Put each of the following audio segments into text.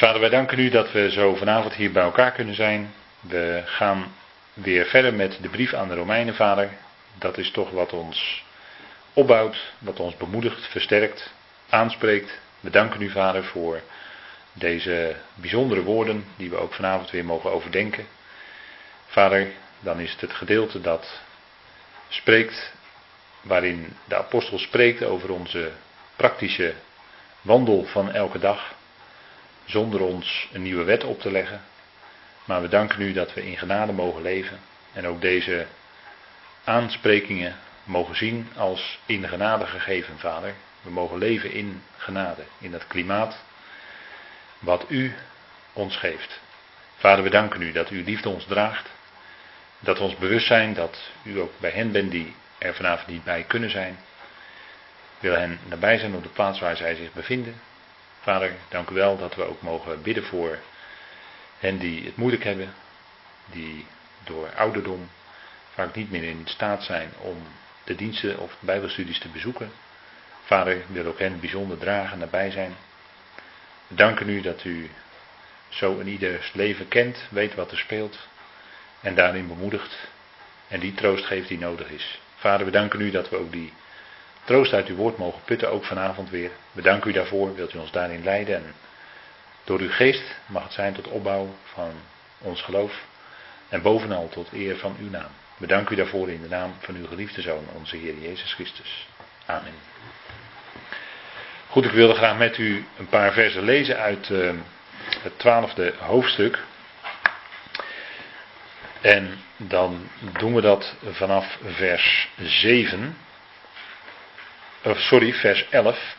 Vader, wij danken u dat we zo vanavond hier bij elkaar kunnen zijn. We gaan weer verder met de brief aan de Romeinen, Vader. Dat is toch wat ons opbouwt, wat ons bemoedigt, versterkt, aanspreekt. We danken u, Vader, voor deze bijzondere woorden die we ook vanavond weer mogen overdenken. Vader, dan is het het gedeelte dat spreekt, waarin de apostel spreekt over onze praktische wandel van elke dag, zonder ons een nieuwe wet op te leggen. Maar we danken u dat we in genade mogen leven en ook deze aansprekingen mogen zien als in genade gegeven, Vader. We mogen leven in genade, in dat klimaat wat u ons geeft. Vader, we danken u dat uw liefde ons draagt. Dat we ons bewust zijn dat u ook bij hen bent die er vanavond niet bij kunnen zijn. Wil hen nabij zijn op de plaats waar zij zich bevinden. Vader, dank u wel dat we ook mogen bidden voor hen die het moeilijk hebben. Die door ouderdom vaak niet meer in staat zijn om de diensten of bijbelstudies te bezoeken. Vader, wil ook hen bijzonder dragen, nabij zijn. We danken u dat u zo in ieders leven kent, weet wat er speelt en daarin bemoedigt en die troost geeft die nodig is. Vader, we danken u dat we ook die troost uit uw woord mogen putten, ook vanavond weer. We danken u daarvoor, wilt u ons daarin leiden en door uw geest mag het zijn tot opbouw van ons geloof en bovenal tot eer van uw naam. We danken u daarvoor in de naam van uw geliefde Zoon, onze Heer Jezus Christus. Amen. Goed, ik wilde graag met u een paar versen lezen uit uh, het twaalfde hoofdstuk. En dan doen we dat vanaf vers 7. Of sorry, vers 11.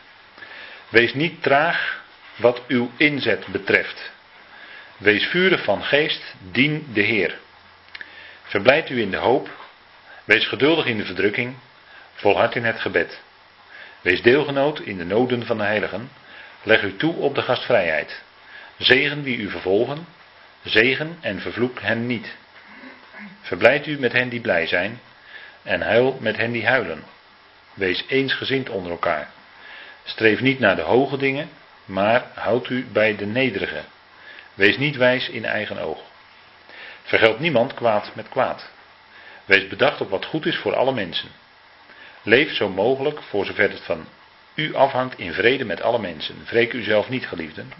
Wees niet traag wat uw inzet betreft. Wees vurig van geest, dien de Heer. Verblijd u in de hoop. Wees geduldig in de verdrukking. Volhard in het gebed. Wees deelgenoot in de noden van de heiligen. Leg u toe op de gastvrijheid. Zegen wie u vervolgen. Zegen en vervloek hen niet. Verblijd u met hen die blij zijn. En huil met hen die huilen. Wees eensgezind onder elkaar. Streef niet naar de hoge dingen, maar houd u bij de nederige. Wees niet wijs in eigen oog. Vergeld niemand kwaad met kwaad. Wees bedacht op wat goed is voor alle mensen. Leef zo mogelijk, voor zover het van u afhangt, in vrede met alle mensen. Wreek u zelf niet, geliefden.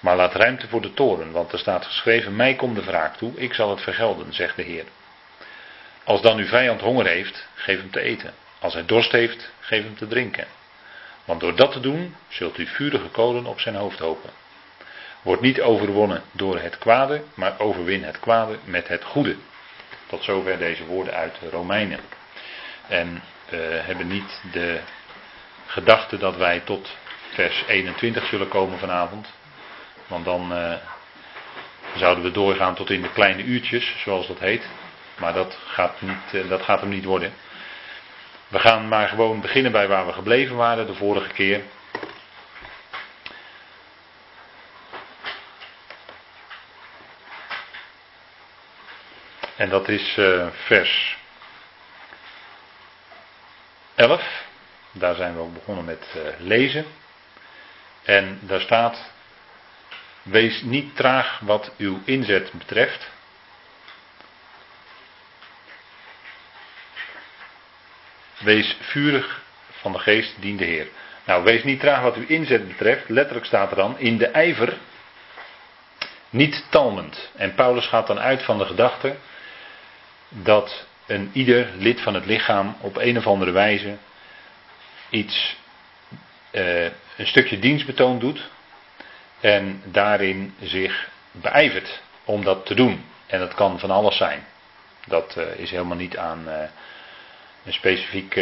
Maar laat ruimte voor de toren, want er staat geschreven: Mij komt de wraak toe, ik zal het vergelden, zegt de Heer. Als dan uw vijand honger heeft, geef hem te eten. Als hij dorst heeft, geef hem te drinken. Want door dat te doen, zult u vurige kolen op zijn hoofd hopen. Word niet overwonnen door het kwade, maar overwin het kwade met het goede. Tot zover deze woorden uit Romeinen. En we hebben niet de gedachte dat wij tot vers 21 zullen komen vanavond. Want dan uh, zouden we doorgaan tot in de kleine uurtjes, zoals dat heet. Maar dat gaat, niet, uh, dat gaat hem niet worden. We gaan maar gewoon beginnen bij waar we gebleven waren de vorige keer. En dat is uh, vers 11. Daar zijn we ook begonnen met uh, lezen. En daar staat: Wees niet traag wat uw inzet betreft. Wees vurig van de geest, dien de Heer. Nou, wees niet traag wat uw inzet betreft. Letterlijk staat er dan in de ijver, niet talmend. En Paulus gaat dan uit van de gedachte dat een ieder lid van het lichaam op een of andere wijze iets, uh, een stukje dienstbetoon doet en daarin zich beijvert om dat te doen. En dat kan van alles zijn. Dat uh, is helemaal niet aan uh, een specifiek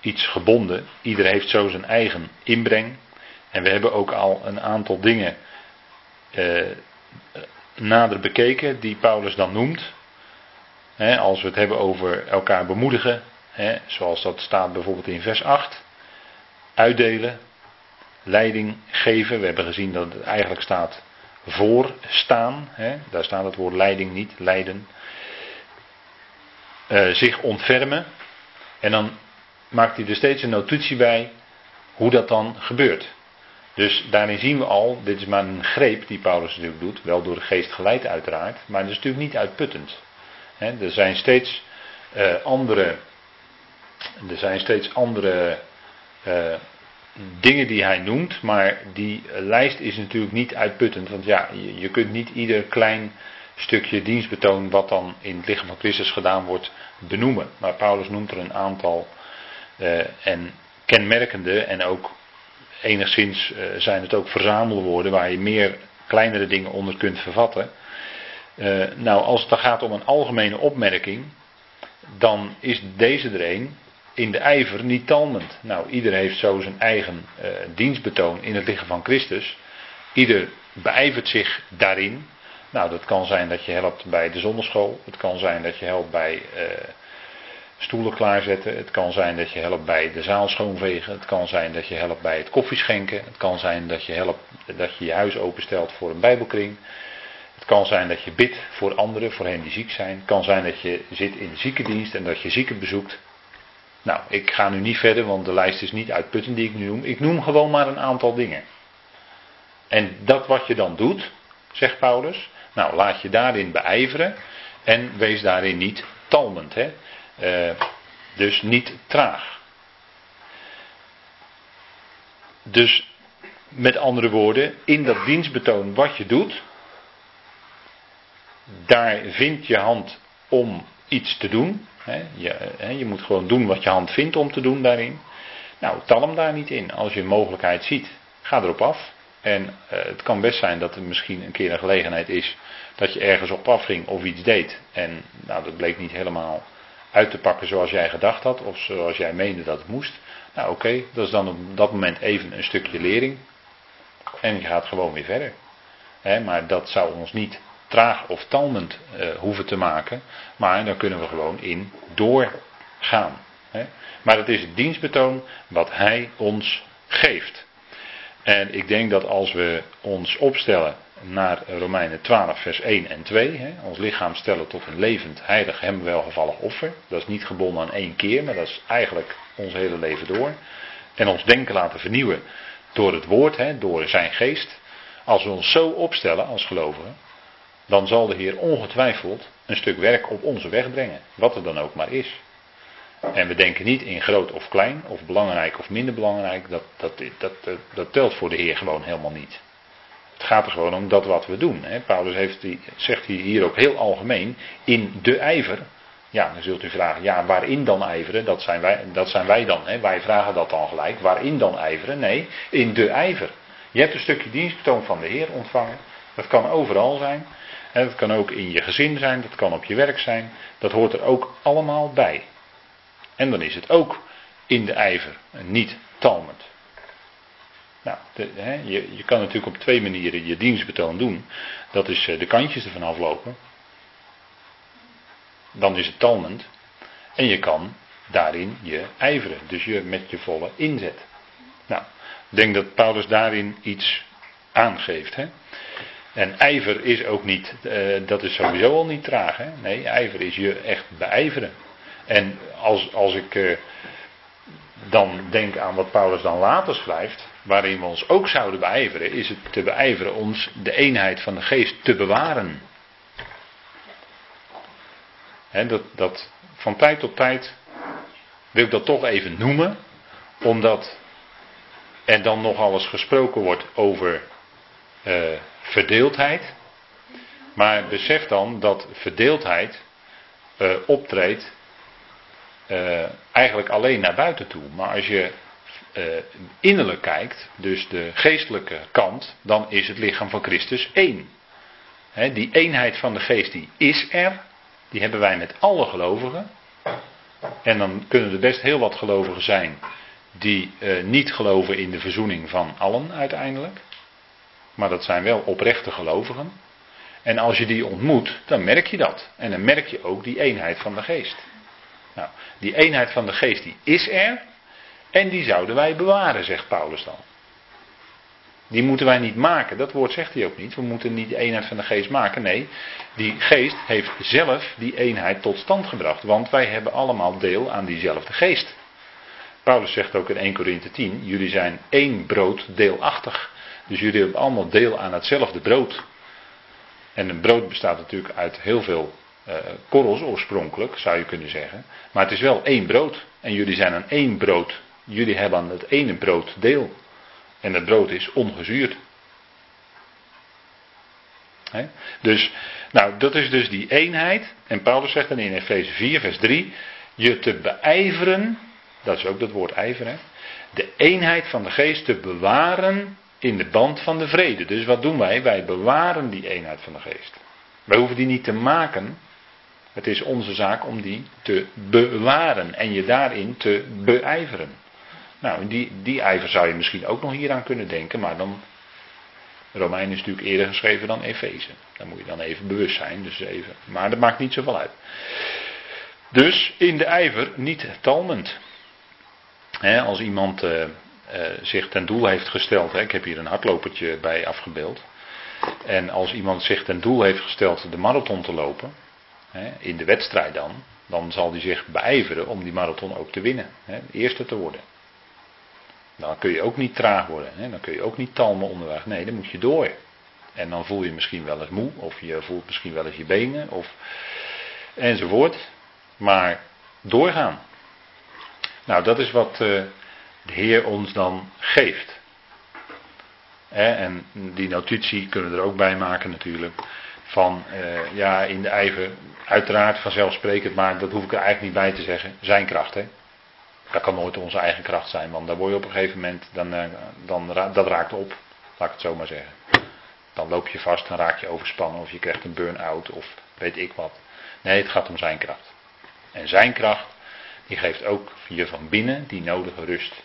iets gebonden. Ieder heeft zo zijn eigen inbreng. En we hebben ook al een aantal dingen nader bekeken die Paulus dan noemt als we het hebben over elkaar bemoedigen, zoals dat staat bijvoorbeeld in vers 8. Uitdelen, leiding geven. We hebben gezien dat het eigenlijk staat voor staan. Daar staat het woord leiding niet, leiden. Uh, zich ontfermen. En dan maakt hij er steeds een notitie bij hoe dat dan gebeurt. Dus daarin zien we al, dit is maar een greep die Paulus natuurlijk doet, wel door de geest geleid uiteraard, maar het is natuurlijk niet uitputtend. er zijn steeds uh, andere, er zijn steeds andere uh, dingen die hij noemt, maar die lijst is natuurlijk niet uitputtend, want ja, je kunt niet ieder klein stukje dienstbetoon wat dan in het lichaam van Christus gedaan wordt benoemen. Maar Paulus noemt er een aantal uh, en kenmerkende en ook enigszins uh, zijn het ook verzamelwoorden waar je meer kleinere dingen onder kunt vervatten. Uh, nou, als het dan gaat om een algemene opmerking, dan is deze er een in de ijver niet talmend. Nou, ieder heeft zo zijn eigen dienstbetoon in het lichaam van Christus. Ieder beijvert zich daarin. Nou, dat kan zijn dat je helpt bij de zonneschool. Het kan zijn dat je helpt bij uh, stoelen klaarzetten. Het kan zijn dat je helpt bij de zaal schoonvegen. Het kan zijn dat je helpt bij het koffieschenken. Het kan zijn dat je helpt dat je je huis openstelt voor een bijbelkring. Het kan zijn dat je bidt voor anderen, voor hen die ziek zijn. Het kan zijn dat je zit in de ziekendienst en dat je zieken bezoekt. Nou, ik ga nu niet verder, want de lijst is niet uitputtend die ik nu noem. Ik noem gewoon maar een aantal dingen. En dat wat je dan doet, zegt Paulus, nou laat je daarin beijveren en wees daarin niet talmend. Hè? Uh, dus niet traag. Dus met andere woorden, in dat dienstbetoon wat je doet, daar vindt je hand om iets te doen. Je, je, moet gewoon doen wat je hand vindt om te doen daarin. Nou, tal hem daar niet in. Als je een mogelijkheid ziet, ga erop af. En uh, het kan best zijn dat er misschien een keer een gelegenheid is dat je ergens op afging of iets deed. En nou, dat bleek niet helemaal uit te pakken zoals jij gedacht had of zoals jij meende dat het moest. Nou oké, dat is dan op dat moment even een stukje lering. En je gaat gewoon weer verder. maar dat zou ons niet traag of talmend uh, hoeven te maken. Maar dan kunnen we gewoon in doorgaan. Maar het is het dienstbetoon wat hij ons geeft. En ik denk dat als we ons opstellen naar Romeinen 12, vers 1 en 2, hè, ons lichaam stellen tot een levend, heilig, hem welgevallig offer. Dat is niet gebonden aan één keer, maar dat is eigenlijk ons hele leven door. En ons denken laten vernieuwen door het woord, hè, door zijn geest. Als we ons zo opstellen als gelovigen, dan zal de Heer ongetwijfeld een stuk werk op onze weg brengen. Wat er dan ook maar is. En we denken niet in groot of klein, of belangrijk of minder belangrijk. Dat, dat, dat, dat, telt voor de Heer gewoon helemaal niet. Het gaat er gewoon om dat wat we doen. Hè. Paulus heeft zegt hier ook heel algemeen, in de ijver. Ja, dan zult u vragen, ja, waarin dan ijveren? Dat zijn wij, dat zijn wij dan. Hè. Wij vragen dat dan gelijk. Waarin dan ijveren? Nee, in de ijver. Je hebt een stukje dienstbetoon van de Heer ontvangen. Dat kan overal zijn. Dat kan ook in je gezin zijn, dat kan op je werk zijn. Dat hoort er ook allemaal bij. En dan is het ook in de ijver en niet talmend. Nou, hè, je, je, kan natuurlijk op twee manieren je dienstbetoon doen. Dat is eh, de kantjes ervan aflopen. Dan is het talmend. En je kan daarin je ijveren. Dus je met je volle inzet. Nou, ik denk dat Paulus daarin iets aangeeft. Hè? En ijver is ook niet, uh, dat is sowieso al niet traag. Hè? Nee, ijver is je echt beijveren. En als, als ik uh, dan denk aan wat Paulus dan later schrijft, waarin we ons ook zouden beijveren, is het te beijveren ons de eenheid van de geest te bewaren. He, dat, dat van tijd tot tijd wil ik dat toch even noemen, omdat er dan nog alles gesproken wordt over uh, verdeeldheid. Maar besef dan dat verdeeldheid uh, optreedt uh, eigenlijk alleen naar buiten toe. Maar als je uh, innerlijk kijkt, dus de geestelijke kant, dan is het lichaam van Christus één. Die eenheid van de geest die is er, die hebben wij met alle gelovigen. En dan kunnen er best heel wat gelovigen zijn die uh, niet geloven in de verzoening van allen uiteindelijk. Maar dat zijn wel oprechte gelovigen. En als je die ontmoet, dan merk je dat. En dan merk je ook die eenheid van de geest. Nou, die eenheid van de geest die is er. En die zouden wij bewaren, zegt Paulus dan. Die moeten wij niet maken, dat woord zegt hij ook niet. We moeten niet de eenheid van de geest maken. Nee, die geest heeft zelf die eenheid tot stand gebracht. Want wij hebben allemaal deel aan diezelfde geest. Paulus zegt ook in 1 Korinthe 10, jullie zijn één brood deelachtig. Dus jullie hebben allemaal deel aan hetzelfde brood. En een brood bestaat natuurlijk uit heel veel uh, korrels oorspronkelijk, zou je kunnen zeggen. Maar het is wel één brood. En jullie zijn aan één brood. Jullie hebben aan het ene brood deel. En dat brood is ongezuurd. Dus, nou, dat is dus die eenheid. En Paulus zegt dan in Efeze 4, vers 3: je te beijveren, dat is ook dat woord ijveren, de eenheid van de geest te bewaren in de band van de vrede. Dus wat doen wij? Wij bewaren die eenheid van de geest. Wij hoeven die niet te maken. Het is onze zaak om die te bewaren en je daarin te beijveren. Nou, die, die ijver zou je misschien ook nog hieraan kunnen denken, maar dan. Romein is natuurlijk eerder geschreven dan Efeze. Daar moet je dan even bewust zijn. Dus even, maar dat maakt niet zoveel uit. Dus in de ijver niet talmend. als iemand uh, zich ten doel heeft gesteld, ik heb hier een hardlopertje bij afgebeeld. En als iemand zich ten doel heeft gesteld de marathon te lopen, in de wedstrijd dan, dan zal hij zich beijveren om die marathon ook te winnen, eerste te worden. Dan kun je ook niet traag worden, dan kun je ook niet talmen onderweg, nee, dan moet je door. En dan voel je misschien wel eens moe, of je voelt misschien wel eens je benen, of enzovoort. Maar doorgaan. Nou, dat is wat uh, de Heer ons dan geeft. en die notitie kunnen we er ook bij maken natuurlijk. Van uh, ja, in de ijver, uiteraard vanzelfsprekend, maar dat hoef ik er eigenlijk niet bij te zeggen. Zijn kracht, hè. Dat kan nooit onze eigen kracht zijn, want daar word je op een gegeven moment, dan, uh, dan dat raakt op, laat ik het zo maar zeggen. Dan loop je vast, dan raak je overspannen of je krijgt een burn-out of weet ik wat. Nee, het gaat om zijn kracht. En zijn kracht, die geeft ook je van binnen die nodige rust.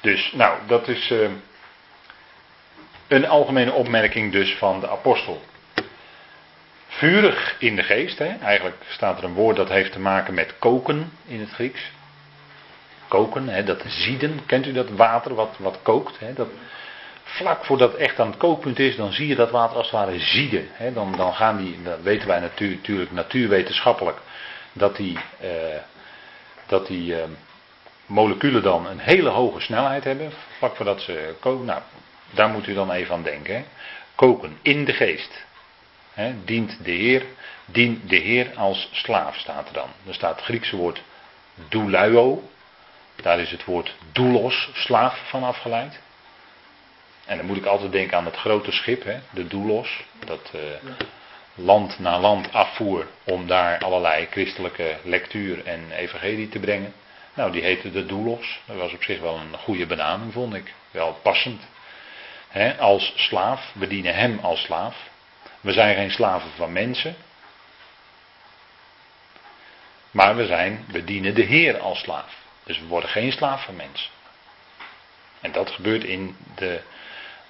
Dus, nou, dat is uh, een algemene opmerking dus van de apostel. Vurig in de geest, hè? eigenlijk staat er een woord dat heeft te maken met koken in het Grieks. Koken, hè? dat zieden, kent u dat water wat, wat kookt? Hè? Dat, vlak voordat het echt aan het kookpunt is, dan zie je dat water als het ware zieden. Hè? Dan, dan gaan die, dat weten wij natuurlijk natuurwetenschappelijk, dat die, uh, dat die uh, moleculen dan een hele hoge snelheid hebben, vlak voordat ze koken. Nou, daar moet u dan even aan denken. Koken in de geest. Dient de Heer, dient de Heer als slaaf, staat er dan. Er staat het Griekse woord douluo. Daar is het woord doulos, slaaf, van afgeleid. En dan moet ik altijd denken aan het grote schip, hè, de doulos. Dat, uh, land na land afvoer om daar allerlei christelijke lectuur en evangelie te brengen. Nou, die heette de Doulos. Dat was op zich wel een goede benaming, vond ik. Wel passend. Als slaaf, we dienen hem als slaaf. We zijn geen slaven van mensen. Maar we, zijn, we dienen de Heer als slaaf. Dus we worden geen slaaf van mensen. En dat gebeurt in de,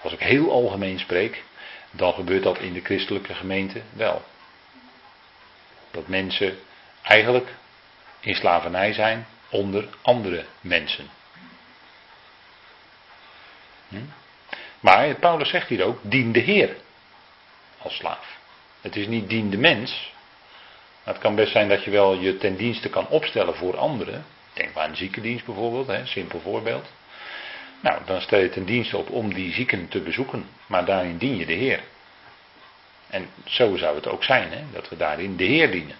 als ik heel algemeen spreek, dan gebeurt dat in de christelijke gemeente wel. Dat mensen eigenlijk in slavernij zijn onder andere mensen. Hm? Maar Paulus zegt hier ook, dien de Heer als slaaf. Het is niet dien de mens. het kan best zijn dat je wel je ten dienste kan opstellen voor anderen. Denk maar aan ziekendienst bijvoorbeeld, hè, simpel voorbeeld. Nou, dan stel je ten dienste op om die zieken te bezoeken. Maar daarin dien je de Heer. En zo zou het ook zijn, hè, dat we daarin de Heer dienen.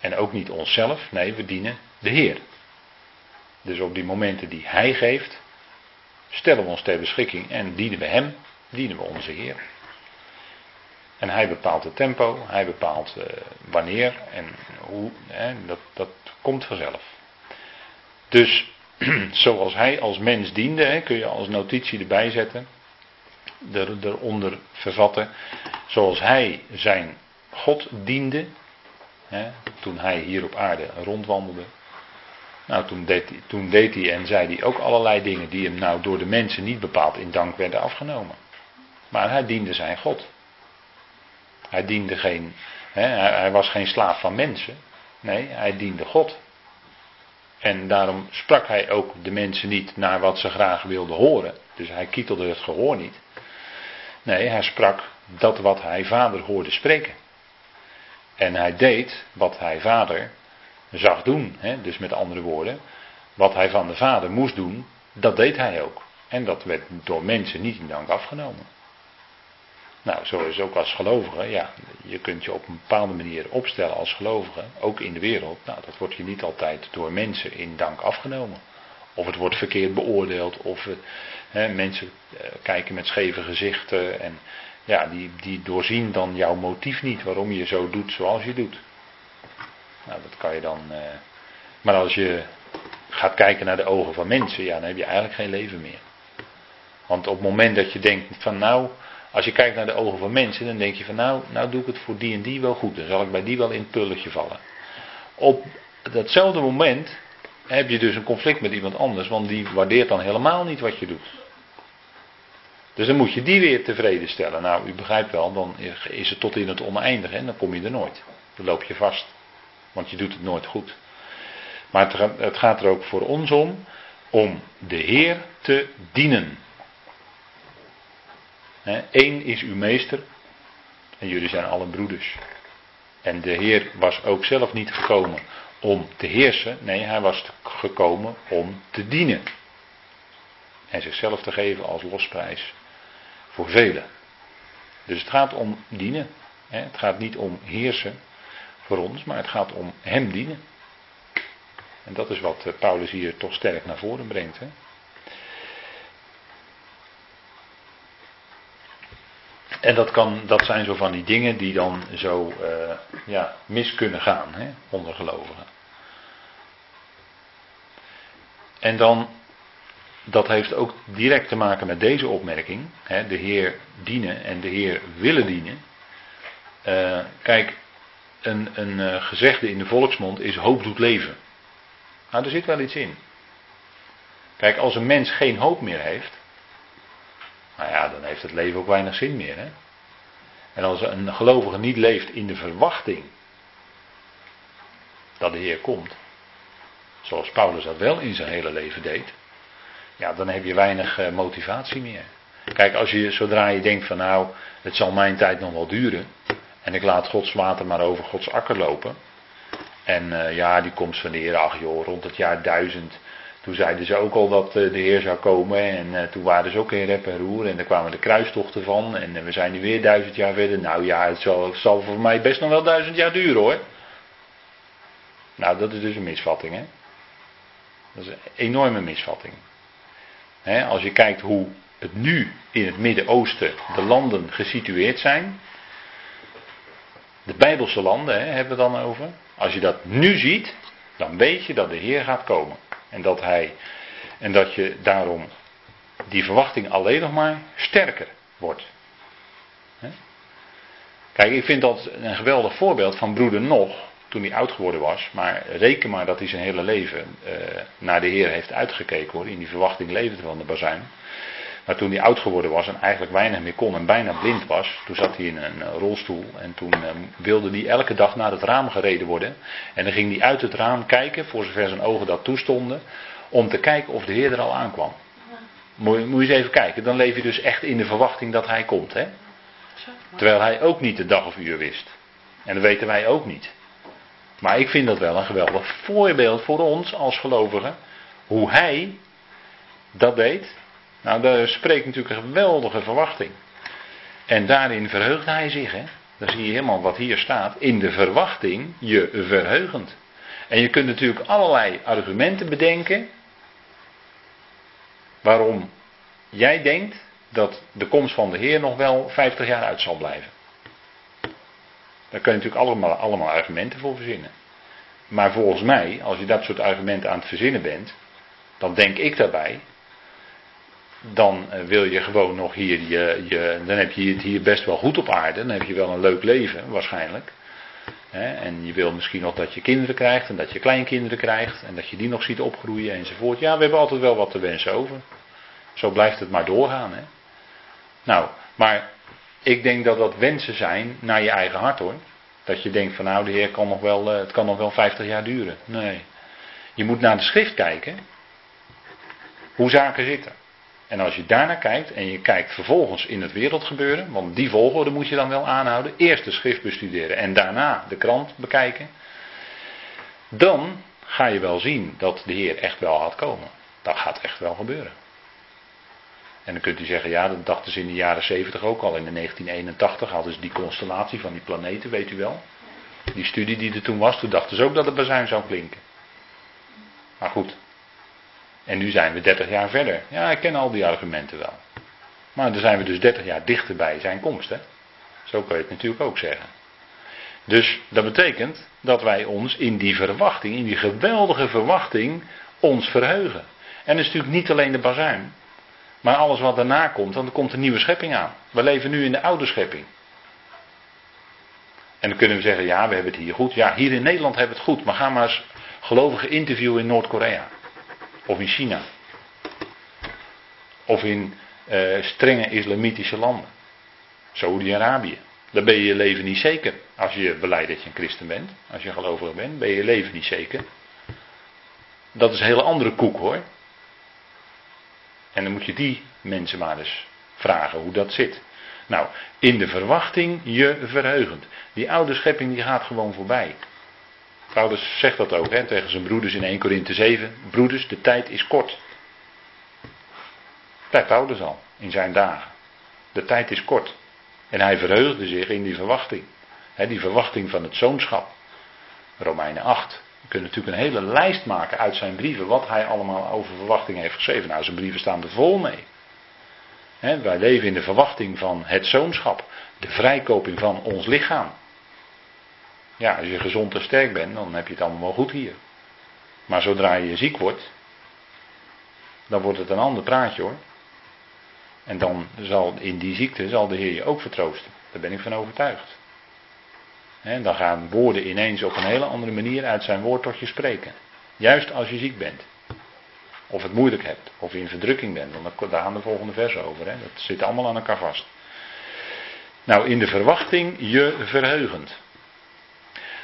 En ook niet onszelf, nee, we dienen de Heer. Dus op die momenten die Hij geeft, stellen we ons ter beschikking en dienen we Hem, dienen we onze Heer. En Hij bepaalt het tempo, Hij bepaalt uh, wanneer en hoe, hè, dat, dat komt vanzelf. Dus zoals hij als mens diende, hè, kun je als notitie erbij zetten, er, eronder vervatten, zoals hij zijn God diende, hè, toen hij hier op aarde rondwandelde. Nou, toen deed, hij, toen deed hij en zei hij ook allerlei dingen die hem nou door de mensen niet bepaald in dank werden afgenomen. Maar hij diende zijn God. Hij diende geen, hè, hij was geen slaaf van mensen. Nee, hij diende God. En daarom sprak hij ook de mensen niet naar wat ze graag wilden horen. Dus hij kietelde het gehoor niet. Nee, hij sprak dat wat hij vader hoorde spreken. En hij deed wat hij vader zag doen. Hè? Dus met andere woorden, wat hij van de Vader moest doen, dat deed hij ook. En dat werd door mensen niet in dank afgenomen. Nou, zo is ook als gelovige. Ja, je kunt je op een bepaalde manier opstellen als gelovige, ook in de wereld. Nou, dat wordt je niet altijd door mensen in dank afgenomen. Of het wordt verkeerd beoordeeld, of hè, mensen eh, kijken met scheve gezichten. En ja, die, die doorzien dan jouw motief niet, waarom je zo doet zoals je doet. Nou, dat kan je dan. Eh, maar als je gaat kijken naar de ogen van mensen, ja, dan heb je eigenlijk geen leven meer. Want op het moment dat je denkt van nou, als je kijkt naar de ogen van mensen, dan denk je van nou, nou doe ik het voor die en die wel goed. Dan zal ik bij die wel in het pulletje vallen. Op datzelfde moment heb je dus een conflict met iemand anders, want die waardeert dan helemaal niet wat je doet. Dus dan moet je die weer tevreden stellen. Nou, u begrijpt wel, dan is het tot in het oneindige en dan kom je er nooit. Dan loop je vast. Want je doet het nooit goed. Maar het gaat er ook voor ons om, om de Heer te dienen. Eén is uw meester en jullie zijn alle broeders. En de Heer was ook zelf niet gekomen om te heersen, nee, hij was gekomen om te dienen. En zichzelf te geven als losprijs voor velen. Dus het gaat om dienen. Het gaat niet om heersen voor ons, maar het gaat om Hem dienen. En dat is wat eh, Paulus hier toch sterk naar voren brengt. Hè? En dat, kan, dat zijn zo van die dingen die dan zo uh, ja, mis kunnen gaan hè, onder gelovigen. En dan, dat heeft ook direct te maken met deze opmerking. Hè, de Heer dienen en de Heer willen dienen. Uh, kijk, een, uh, gezegde in de volksmond is hoop doet leven. Nou, er zit wel iets in. Kijk, als een mens geen hoop meer heeft, nou ja, dan heeft het leven ook weinig zin meer. Hè? En als een gelovige niet leeft in de verwachting dat de Heer komt, zoals Paulus dat wel in zijn hele leven deed, ja, dan heb je weinig uh, motivatie meer. Kijk, als je, zodra je denkt van nou, het zal mijn tijd nog wel duren, en ik laat Gods water maar over Gods akker lopen, en uh, ja, die komst van de Heer, ach joh, rond het jaar duizend, toen zeiden ze ook al dat uh, de Heer zou komen. En uh, toen waren ze ook in rep en roer. En er kwamen de kruistochten van. En we zijn nu weer duizend jaar verder. Nou ja, het zal, zal voor mij best nog wel duizend jaar duren hoor. Nou, dat is dus een misvatting hè. Dat is een enorme misvatting. Als je kijkt hoe het nu in het Midden-Oosten de landen gesitueerd zijn. De Bijbelse landen hè, hebben we dan over. Als je dat nu ziet, dan weet je dat de Heer gaat komen. En dat, hij, en dat je daarom die verwachting alleen nog maar sterker wordt. Kijk, ik vind dat een geweldig voorbeeld van broeder Nog, toen hij oud geworden was. Maar reken maar dat hij zijn hele leven uh, naar de Heer heeft uitgekeken. In die verwachting leefde van de bazuin. Maar toen hij oud geworden was en eigenlijk weinig meer kon en bijna blind was, toen zat hij in een rolstoel en toen uh, wilde hij elke dag naar het raam gereden worden. En dan ging hij uit het raam kijken, voor zover zijn ogen dat toestonden, om te kijken of de Heer er al aankwam. Moet, moet je eens even kijken, dan leef je dus echt in de verwachting dat hij komt. Hè? Terwijl hij ook niet de dag of uur wist. En dat weten wij ook niet. Maar ik vind dat wel een geweldig voorbeeld voor ons als gelovigen. Hoe hij dat deed. Nou, daar spreekt natuurlijk een geweldige verwachting. En daarin verheugt hij zich. Hè? Dan zie je helemaal wat hier staat. In de verwachting je verheugend. En je kunt natuurlijk allerlei argumenten bedenken. Waarom jij denkt dat de komst van de Heer nog wel 50 jaar uit zal blijven. Daar kun je natuurlijk allemaal, allemaal argumenten voor verzinnen. Maar volgens mij, als je dat soort argumenten aan het verzinnen bent, dan denk ik daarbij, dan eh, wil je gewoon nog hier, je, je, dan heb je het hier best wel goed op aarde, dan heb je wel een leuk leven waarschijnlijk. En je wil misschien nog dat je kinderen krijgt en dat je kleinkinderen krijgt en dat je die nog ziet opgroeien enzovoort. Ja, we hebben altijd wel wat te wensen over. Zo blijft het maar doorgaan. Hè? Nou, maar ik denk dat dat wensen zijn naar je eigen hart hoor. Dat je denkt van nou, de Heer kan nog wel, eh, het kan nog wel 50 jaar duren. Nee. Je moet naar de schrift kijken. Hoe zaken zitten. En als je daarnaar kijkt en je kijkt vervolgens in het wereldgebeuren, want die volgorde moet je dan wel aanhouden. Eerst de schrift bestuderen en daarna de krant bekijken. Dan ga je wel zien dat de Heer echt wel gaat komen. Dat gaat echt wel gebeuren. En dan kunt u zeggen, ja, dat dachten ze in de jaren 70 ook al. In de 1981 hadden ze die constellatie van die planeten, weet u wel. Die studie die er toen was, toen dachten ze ook dat het bazuin zou klinken. Maar goed. En nu zijn we 30 jaar verder. Ja, ik ken al die argumenten wel. Maar dan zijn we dus 30 jaar dichter bij zijn komst. Hè? Zo kan je het natuurlijk ook zeggen. Dus dat betekent dat wij ons in die verwachting, in die geweldige verwachting, ons verheugen. En dat is natuurlijk niet alleen de bazuin, maar alles wat daarna komt, want er komt een nieuwe schepping aan. We leven nu in de oude schepping. En dan kunnen we zeggen, ja, we hebben het hier goed. Ja, hier in Nederland hebben we het goed, maar ga maar eens gelovigen interviewen in Noord-Korea. Of in China. Of in uh, strenge islamitische landen. Saudi-Arabië. Dan ben je je leven niet zeker. Als je beleidt dat je een christen bent, als je gelovig bent, ben je je leven niet zeker. Dat is een hele andere koek hoor. En dan moet je die mensen maar eens vragen hoe dat zit. Nou, in de verwachting je verheugend. Die oude schepping die gaat gewoon voorbij. Paulus zegt dat ook hè, tegen zijn broeders in 1 Korinthe 7. Broeders, de tijd is kort. Bij Paulus al, in zijn dagen. De tijd is kort. En hij verheugde zich in die verwachting. Hè, die verwachting van het zoonschap. Romeinen 8. Je kunt natuurlijk een hele lijst maken uit zijn brieven. Wat hij allemaal over verwachting heeft geschreven. Nou, zijn brieven staan er vol mee. wij leven in de verwachting van het zoonschap. De vrijkoping van ons lichaam. Ja, als je gezond en sterk bent, dan heb je het allemaal wel goed hier. Maar zodra je ziek wordt, dan wordt het een ander praatje hoor. En dan zal in die ziekte zal de Heer je ook vertroosten. Daar ben ik van overtuigd. Dan gaan woorden ineens op een hele andere manier uit zijn woord tot je spreken. Juist als je ziek bent. Of het moeilijk hebt. Of in verdrukking bent. Want daar gaan de volgende versen over. Hè. Dat zit allemaal aan elkaar vast. Nou, in de verwachting je verheugend.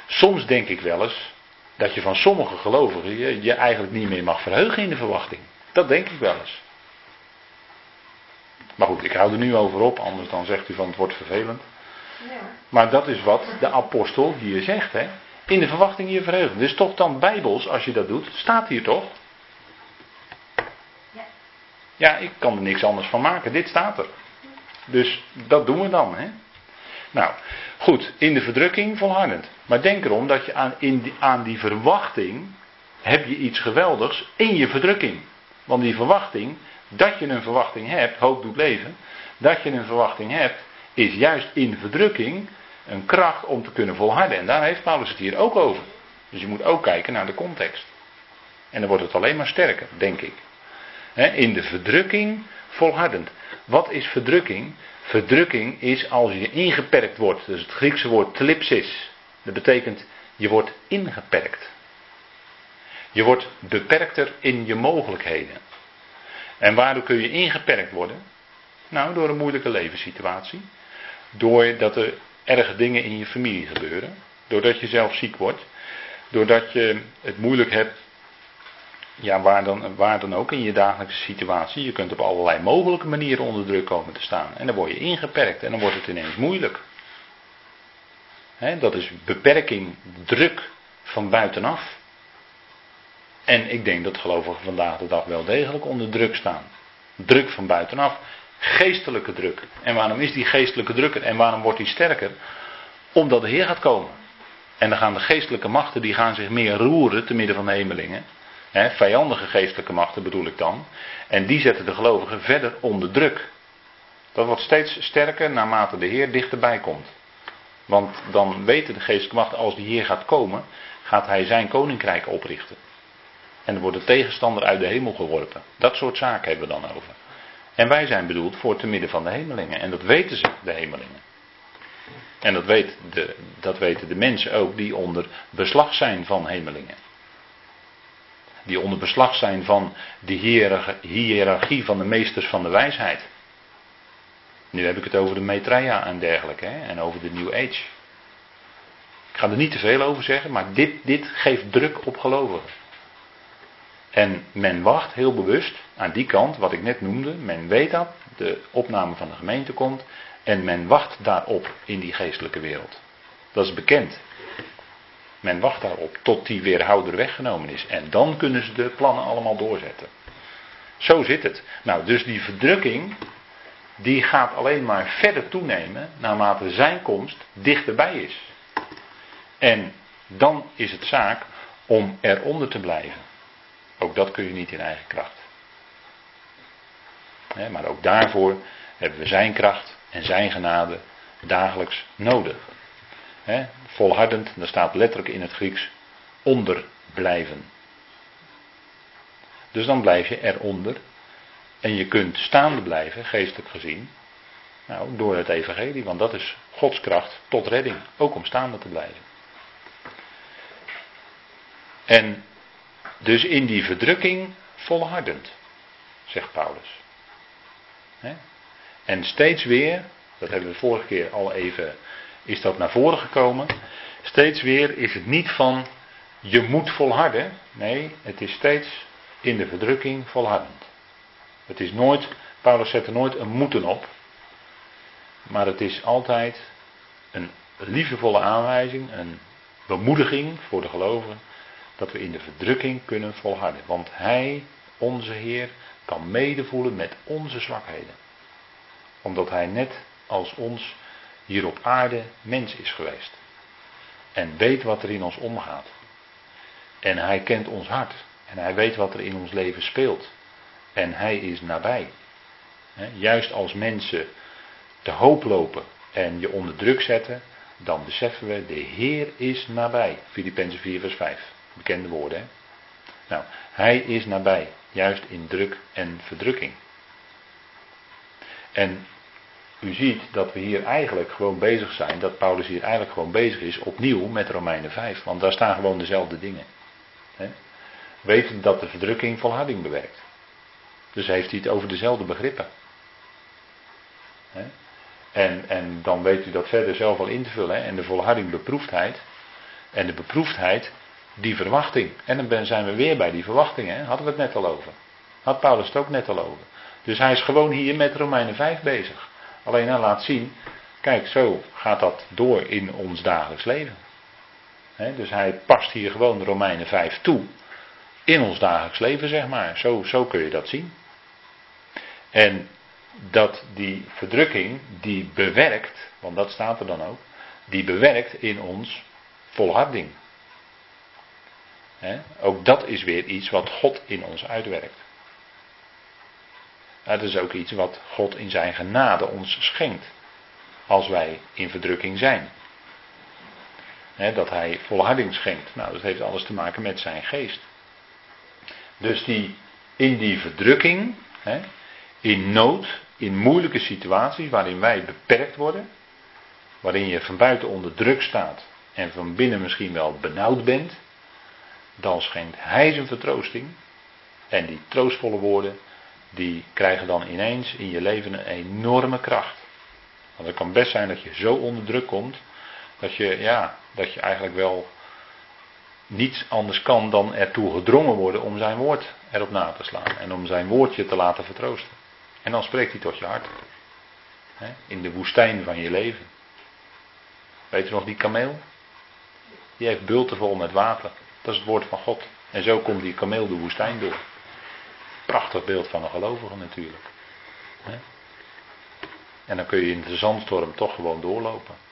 Soms denk ik wel eens dat je van sommige gelovigen je, je eigenlijk niet meer mag verheugen in de verwachting. Dat denk ik wel eens. Maar goed, ik hou er nu over op, anders dan zegt u van het wordt vervelend. Maar dat is wat de apostel hier zegt. Hè? In de verwachting je verheugen. Dus toch dan bijbels, als je dat doet, staat hier toch? Ja. Ja, ik kan er niks anders van maken. Dit staat er. Dus dat doen we dan. Hè? Nou, goed, in de verdrukking volhardend. Maar denk erom dat je aan, in die, aan die verwachting heb je iets geweldigs in je verdrukking. Want die verwachting, dat je een verwachting hebt, hoop doet leven, dat je een verwachting hebt, is juist in verdrukking een kracht om te kunnen volharden. En daar heeft Paulus het hier ook over. Dus je moet ook kijken naar de context. En dan wordt het alleen maar sterker, denk ik. In de verdrukking volhardend. Wat is verdrukking? Verdrukking is als je ingeperkt wordt. Dus het Griekse woord tlipsis. Dat betekent je wordt ingeperkt. Je wordt beperkter in je mogelijkheden. En waardoor kun je ingeperkt worden? Nou, door een moeilijke levenssituatie. Doordat er erge dingen in je familie gebeuren. Doordat je zelf ziek wordt. Doordat je het moeilijk hebt. Ja, waar dan, waar dan ook in je dagelijkse situatie. Je kunt op allerlei mogelijke manieren onder druk komen te staan. En dan word je ingeperkt en dan wordt het ineens moeilijk. dat is beperking, druk van buitenaf. En ik denk dat gelovigen vandaag de dag wel degelijk onder druk staan. Druk van buitenaf. Geestelijke druk. En waarom is die geestelijke druk en waarom wordt die sterker? Omdat de Heer gaat komen. En dan gaan de geestelijke machten die gaan zich meer roeren te midden van de hemelingen. Vijandige geestelijke machten bedoel ik dan. En die zetten de gelovigen verder onder druk. Dat wordt steeds sterker naarmate de Heer dichterbij komt. Want dan weten de geestelijke machten, als die Heer gaat komen, gaat hij zijn koninkrijk oprichten. En er wordt de tegenstander uit de hemel geworpen. Dat soort zaken hebben we dan over. En wij zijn bedoeld voor te midden van de hemelingen. En dat weten ze, de hemelingen. En dat, weet de, dat weten de mensen ook die onder beslag zijn van hemelingen. Die onder beslag zijn van de hiërarchie van de meesters van de wijsheid. Nu heb ik het over de Maitreya en dergelijke. Hè, en over de New Age. Ik ga er niet te veel over zeggen, maar dit, dit geeft druk op gelovigen. En men wacht heel bewust aan die kant, wat ik net noemde. Men weet dat de opname van de gemeente komt. En men wacht daarop in die geestelijke wereld. Dat is bekend. Men wacht daarop tot die weerhouder weggenomen is. En dan kunnen ze de plannen allemaal doorzetten. Zo zit het. Nou, dus die verdrukking, die gaat alleen maar verder toenemen naarmate zijn komst dichterbij is. En dan is het zaak om eronder te blijven. Ook dat kun je niet in eigen kracht. maar ook daarvoor hebben we zijn kracht en zijn genade dagelijks nodig. Volhardend, daar staat letterlijk in het Grieks onder blijven. Dus dan blijf je eronder. En je kunt staande blijven, geestelijk gezien, nou, door het evangelie, want dat is Gods kracht tot redding, ook om staande te blijven. En dus in die verdrukking volhardend, zegt Paulus. En steeds weer, dat hebben we vorige keer al even, is dat naar voren gekomen. Steeds weer is het niet van je moet volharden. Nee, het is steeds in de verdrukking volhardend. Het is nooit, Paulus zet er nooit een moeten op. Maar het is altijd een liefdevolle aanwijzing, een bemoediging voor de gelovigen dat we in de verdrukking kunnen volharden. Want Hij, onze Heer, kan medevoelen met onze zwakheden. Omdat Hij net als ons hier op aarde mens is geweest. En weet wat er in ons omgaat. En Hij kent ons hart. En Hij weet wat er in ons leven speelt. En Hij is nabij. Juist als mensen te hoop lopen en je onder druk zetten, dan beseffen we, de Heer is nabij. Filippenzen 4 vers 5. Bekende woorden. Nou, hij is nabij, juist in druk en verdrukking. En u ziet dat we hier eigenlijk gewoon bezig zijn, dat Paulus hier eigenlijk gewoon bezig is opnieuw met Romeinen 5, want daar staan gewoon dezelfde dingen. Hè? Weten dat de verdrukking volharding bewerkt. Dus heeft hij het over dezelfde begrippen. En, en dan weet u dat verder zelf al in te vullen. En de volharding beproefdheid. En de beproefdheid die verwachting. En dan zijn we weer bij die verwachting, hè? hadden we het net al over. Had Paulus het ook net al over. Dus hij is gewoon hier met Romeinen 5 bezig. Alleen hij laat zien, kijk, zo gaat dat door in ons dagelijks leven. dus hij past hier gewoon Romeinen 5 toe. In ons dagelijks leven, zeg maar. Zo, zo kun je dat zien. En dat die verdrukking, die bewerkt, want dat staat er dan ook, die bewerkt in ons volharding ook dat is weer iets wat God in ons uitwerkt. Dat is ook iets wat God in zijn genade ons schenkt. Als wij in verdrukking zijn. dat hij volharding schenkt. Nou, dat heeft alles te maken met zijn geest. Dus die, in die verdrukking, in nood, in moeilijke situaties waarin wij beperkt worden, waarin je van buiten onder druk staat en van binnen misschien wel benauwd bent, dan schenkt hij zijn vertroosting. En die troostvolle woorden, die krijgen dan ineens in je leven een enorme kracht. Want het kan best zijn dat je zo onder druk komt, dat je, ja, dat je eigenlijk wel niets anders kan dan ertoe gedrongen worden om zijn woord erop na te slaan. En om zijn woordje te laten vertroosten. En dan spreekt hij tot je hart. In de woestijn van je leven. Weet je nog die kameel? Die heeft bulten vol met water. Dat is het woord van God. En zo komt die kameel de woestijn door. Prachtig beeld van een gelovige natuurlijk. En dan kun je in de zandstorm toch gewoon doorlopen.